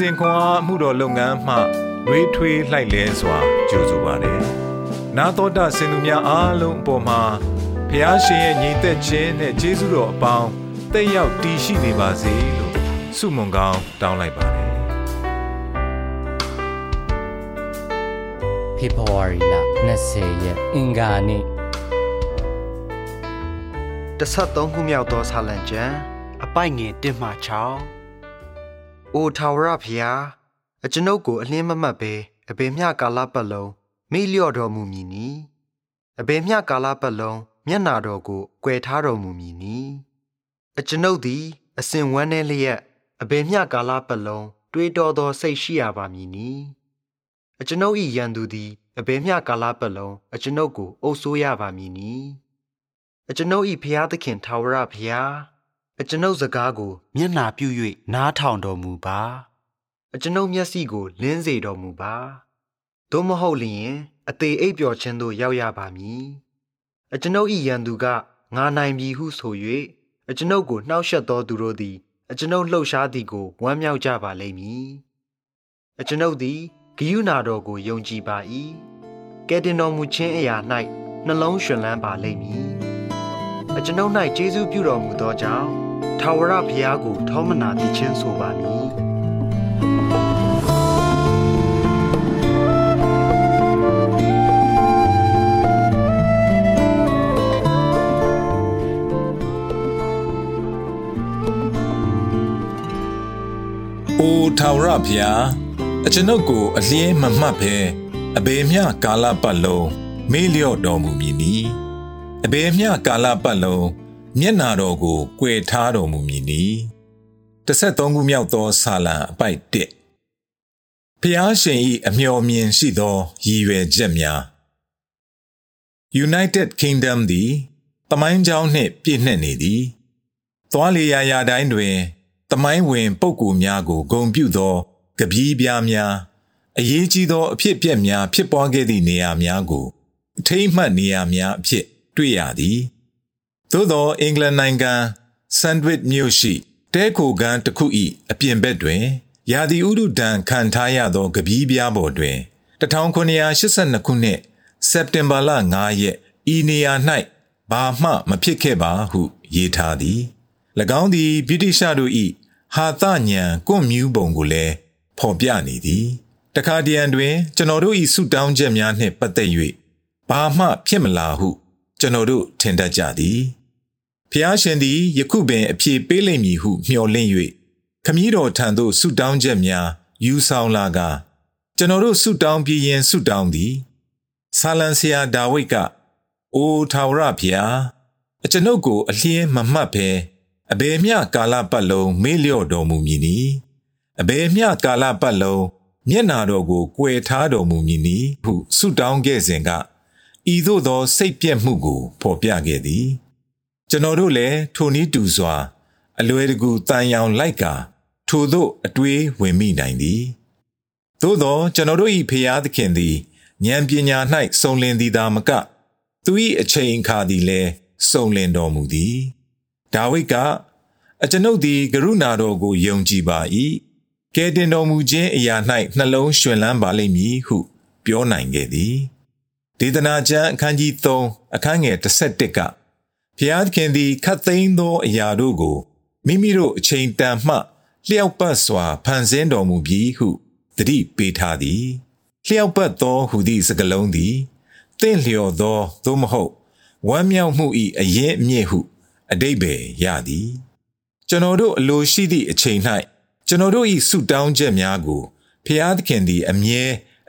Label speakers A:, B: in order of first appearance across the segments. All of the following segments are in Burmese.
A: စဉ်ခွန်အားမှုတော်လုပ်ငန်းမှရွေးထွေးလှိုက်လဲစွာကြိုဆိုပါတယ်။နာတော်တာစင်သူများအားလုံးအပေါ်မှာဖះရှင်ရဲ့ညီသက်ခြင်းနဲ့ကျေးဇူးတော်အပေါင်းတက်ရောက်တည်ရှိနေပါစေလို့ဆုမွန်ကောင်းတောင်းလိုက်ပါတယ်။
B: ဖေဖော်ဝါရီလ20ရက်အင်္ဂါနေ့
C: တဆက်သုံးခုမြောက်သောဆာလံကျမ်းအပိုက်ငယ်1မှ6 အိုထာဝရဖျားအကျွန်ုပ်ကိုအလင်းမမတ်ပဲအဘေမျှကာလပတ်လုံးမိလျော့တော်မူမည်နီအဘေမျှကာလပတ်လုံးမျက်နာတော်ကိုကွယ်ထားတော်မူမည်နီအကျွန်ုပ်သည်အစဉ်ဝမ်းနည်းလျက်အဘေမျှကာလပတ်လုံးတွေးတောသောစိတ်ရှိရပါမည်နီအကျွန်ုပ်၏ရန်သူသည်အဘေမျှကာလပတ်လုံးအကျွန်ုပ်ကိုအုပ်ဆိုးရပါမည်နီအကျွန်ုပ်၏ဖျားသခင်ထာဝရဖျား အကျွန်ုပ်စကားကိုမျက်နာပြု၍နားထောင်တော်မူပါအကျွန်ုပ်မျက်စိကိုလင်းစေတော်မူပါသို့မဟုတ်လျင်အသေးအိပ်ပျော်ခြင်းသို့ရောက်ရပါမည်အကျွန်ုပ်၏ရန်သူကငါနိုင်ပြီဟုဆို၍အကျွန်ုပ်ကိုနှောက်ယှက်သောသူတို့သည်အကျွန်ုပ်လှုပ်ရှားသည်ကိုဝမ်းမြောက်ကြပါလိမ့်မည်အကျွန်ုပ်သည်ဂိယူနာတော်ကိုယုံကြည်ပါ၏ကဲတင်တော်မူခြင်းအရာ၌နှလုံးရှင်လန်းပါလိမ့်မည်အကျွန်ုပ်၌ကျေးဇူးပြုတော်မူသောကြောင့် ထာဝရဘုရားကို ထောမနာတည်ခြင်းဆိုပါမည်
A: အိုထာဝရဘုရားအကျွန်ုပ်ကိုအလင်းမမှတ်ဘဲအဘေမျှကာလပတ်လုံးမေ့လျော့တော်မူမည်နီအဘေမျှကာလပတ်လုံး မျက်နာတော်ကိုကွယ်ထားတော်မူမည်နီ33ခုမြောက်သောဆာလံအပိုက်1ဖျားရှင်၏အမျှော်မြင်ရှိသောရည်ရွယ်ချက်များ United Kingdom သည်တမိုင်းကြောင်းနှင့်ပြည့်နှက်နေသည်သွားလေရာရာတိုင်းတွင်တမိုင်းဝင်ပုပ်ကူများကိုဂုံပြုသောကပီးပြားများအရေးကြီးသောအဖြစ်အပျက်များဖြစ်ပွားခဲ့သည့်နေရာများကိုအထိမ့်မှတ်နေရာများအဖြစ်တွေ့ရသည် သို့သောအင်္ဂလန်နိုင်ငံဆန်ဒဝစ်မြို့ရှိတဲခိုကန်တစ်ခု၏အပြင်ဘက်တွင်ရာသီဥတုဒဏ်ခံထားရသောကပီးပြားပေါ်တွင်1982ခုနှစ်စက်တင်ဘာလ9ရက်ဤနေရာ၌ဘာမှမဖြစ်ခဲ့ပါဟု ရေးထားသည်၎င်းသည်ဗြိတိရှတို့၏ဟာသညံကွန့်မြူးပုံကိုလည်းဖော်ပြနေသည်တခါတရံတွင် ကျွန်တော်တို့၏ဆုတောင်းချက်များနှင့်ပတ်သက်၍ဘာမှဖြစ်မလာဟု ကျွန်တော်တို့ထင်တတ်ကြသည် ဖျားရှင်သည်ယခုပင်အဖြေပေးလိမ့်မည်ဟုမျှော်လင့်၍ခမည်းတော်ထံသို့ဆုတောင်းချက်များယူဆောင်လာကကျွန်တော်တို့ဆုတောင်းပြီးရင်ဆုတောင်းသည်ဆာလံဆရာဒါဝိတ်ကအိုထာဝရဖျားအကျွန်ုပ်ကိုအလျင်းမမှတ်ဘဲအဘယ်မျှကာလပတ်လုံးမေ့လျော့တော်မူမည်နီအဘယ်မျှကာလပတ်လုံးမျက်နာတော်ကိုကွယ်ထားတော်မူမည်နီဟုဆုတောင်းခဲ့စဉ်ကဤသို့သောစိတ်ပြက်မှုကိုဖော်ပြခဲ့သည် ကျွန်တော်တို့လည်းထိုနည်းတူစွာ အလွယ်တကူတန်ရောင်လိုက်ကာထိုသို့အတွေးဝင်မိနိုင်သည်သို့သောကျွန်တော်တို့၏ဖျားသခင်သည်ဉာဏ်ပညာ၌စုံလင်သည်သာမက သူ၏အချိန်အခါသည်လည်းစုံလင်တော်မူသည်ဒါဝိဒ်ကအကျွန်ုပ်သည်ကရုဏာတော်ကိုယုံကြည်ပါ၏ကဲတင်တော်မူခြင်းအရာ၌နှလုံးရွှင်လန်းပါလိမ့်မည်ဟု ပြောနိုင်ခဲ့သည်ဒေသနာကျမ်းအခန်းကြီး3အခန်းငယ်17က ဖျားခင်သည်ခတ်သိမ်းသောအရာတို့ကိုမိမိတို့အချိန်တန်မှလျှောက်ပတ်စွာဖန်ဆင်းတော်မူပြီးဟုတတိပေးထားသည်လျှောက်ပတ်သောဟူသည့်စကားလုံးသည်တင့်လျော်သောသို့မဟုတ်ဝမ်းမြောက်မှု၏အရင်အမြင့်ဟုအတိတ်ပဲရသည် ကျွန်တော်တို့အလိုရှိသည့်အချိန်၌ကျွန်တော်တို့၏ဆုတောင်းချက်များကိုဖျားသခင်သည်အမြဲ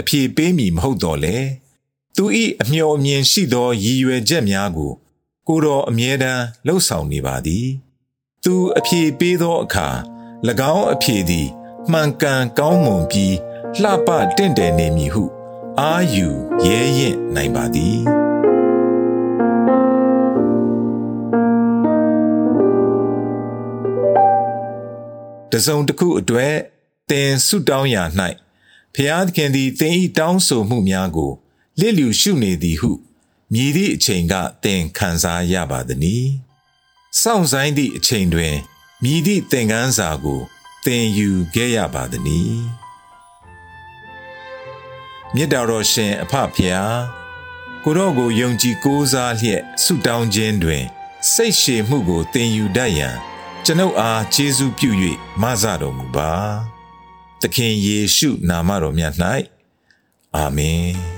A: အပြေပေးမည်မဟုတ်တော့လေသူ၏အမျှော်အမြင်ရှိသောရည်ရွယ်ချက်များကို ကိုတော်အမြဲတမ်းလှုပ်ဆောင်နေပါသည်သူအပြေပေးသောအခါ၎င်းအပြေသည်မှန်ကန်ကောင်းမွန်ပြီးလှပတင့်တယ်နေမည်ဟု အာယူရဲရင်နိုင်ပါသည်တစုံတစ်ခုအတွက်သင်ဆုတောင်းရာ၌ဖျားသခင်သည်သင်၏တောင်းဆိုမှုများကိုလစ်လျူရှုနေသည်ဟု မြည်သည့်အချိန်ကသင်ခံစားရပါသည်နီ။စောင့်ဆိုင်သည့်အချိန်တွင်မြည်သည့်သင်ခန်းစာကိုသင်ယူခဲ့ရပါသည်နီမြတ်တော်ရှင်အဖဖျားကိုတော့ကိုယုံကြည်ကိုးစားလျက်ဆုတောင်းခြင်းတွင် စိတ်ရှည်မှုကိုသင်ယူတတ်ရန်ကျွန်ုပ်အားကျေးဇူးပြု၍မဆတော်မူပါသခင်ယေရှုနာမတော်မြတ်၌အာမင်